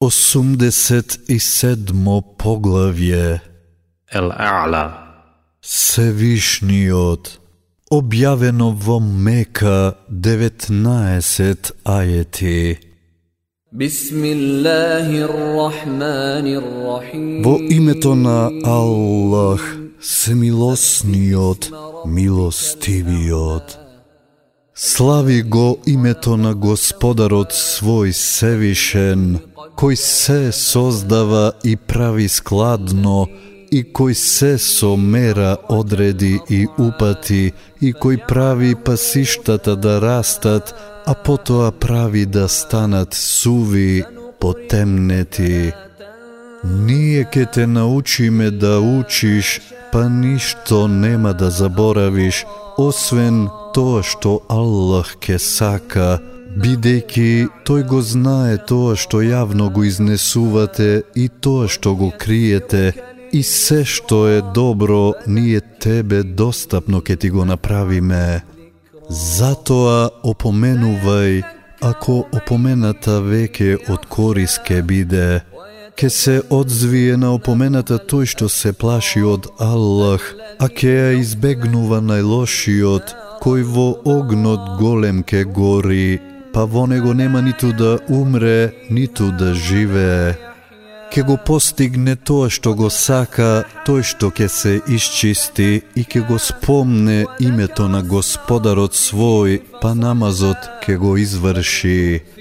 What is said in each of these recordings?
87 поглавје. Ел Аала. Севишниот. Објавено во Мека 19 ајети Во името на Аллах, семилосниот, милостивиот. Слави го името на Господарот свој Севишен, кој се создава и прави складно, и кој се со мера одреди и упати, и кој прави пасиштата да растат, а потоа прави да станат суви, потемнети. Ние ке те научиме да учиш, па ништо нема да заборавиш, освен тоа што Аллах ке сака, бидејќи тој го знае тоа што јавно го изнесувате и тоа што го криете, и се што е добро, ние тебе достапно ке ти го направиме. Затоа опоменувај, ако опомената веќе од корис ке биде, ке се одзвие на опомената тој што се плаши од Аллах, а ке ја избегнува најлошиот, кој во огнот голем ке гори, па во него нема ниту да умре, ниту да живее. Ке го постигне тоа што го сака, тој што ке се исчисти и ке го спомне името на Господарот свој, па намазот ке го изврши.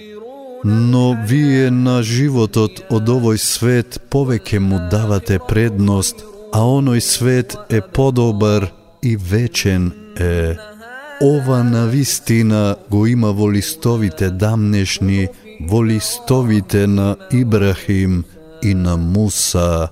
Но вие на животот од овој свет повеќе му давате предност, а оној свет е подобар и вечен е. Ова на вистина го има во листовите дамнешни, во листовите на Ибрахим и на Муса.